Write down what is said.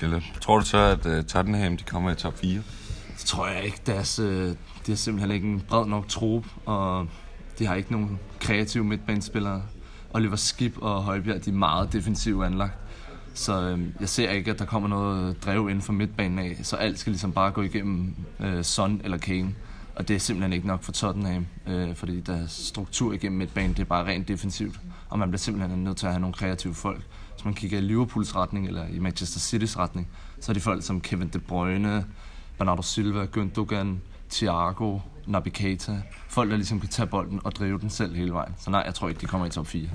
Chile. Tror du så, at uh, Tottenham de kommer i top 4? Det tror jeg ikke. Deres, øh, de har simpelthen ikke en bred nok trup, og de har ikke nogen kreative midtbanespillere. Oliver Skip og Højbjerg, de er meget defensivt anlagt. Så øh, jeg ser ikke, at der kommer noget drev inden for midtbanen af, så alt skal ligesom bare gå igennem øh, Son eller Kane. Og det er simpelthen ikke nok for Tottenham, øh, fordi der struktur igennem midtbanen, det er bare rent defensivt. Og man bliver simpelthen nødt til at have nogle kreative folk. Hvis man kigger i Liverpools retning, eller i Manchester Citys retning, så er det folk som Kevin De Bruyne, Bernardo Silva, Gündogan, Thiago, Naby Keita. Folk, der ligesom kan tage bolden og drive den selv hele vejen. Så nej, jeg tror ikke, de kommer i top 4.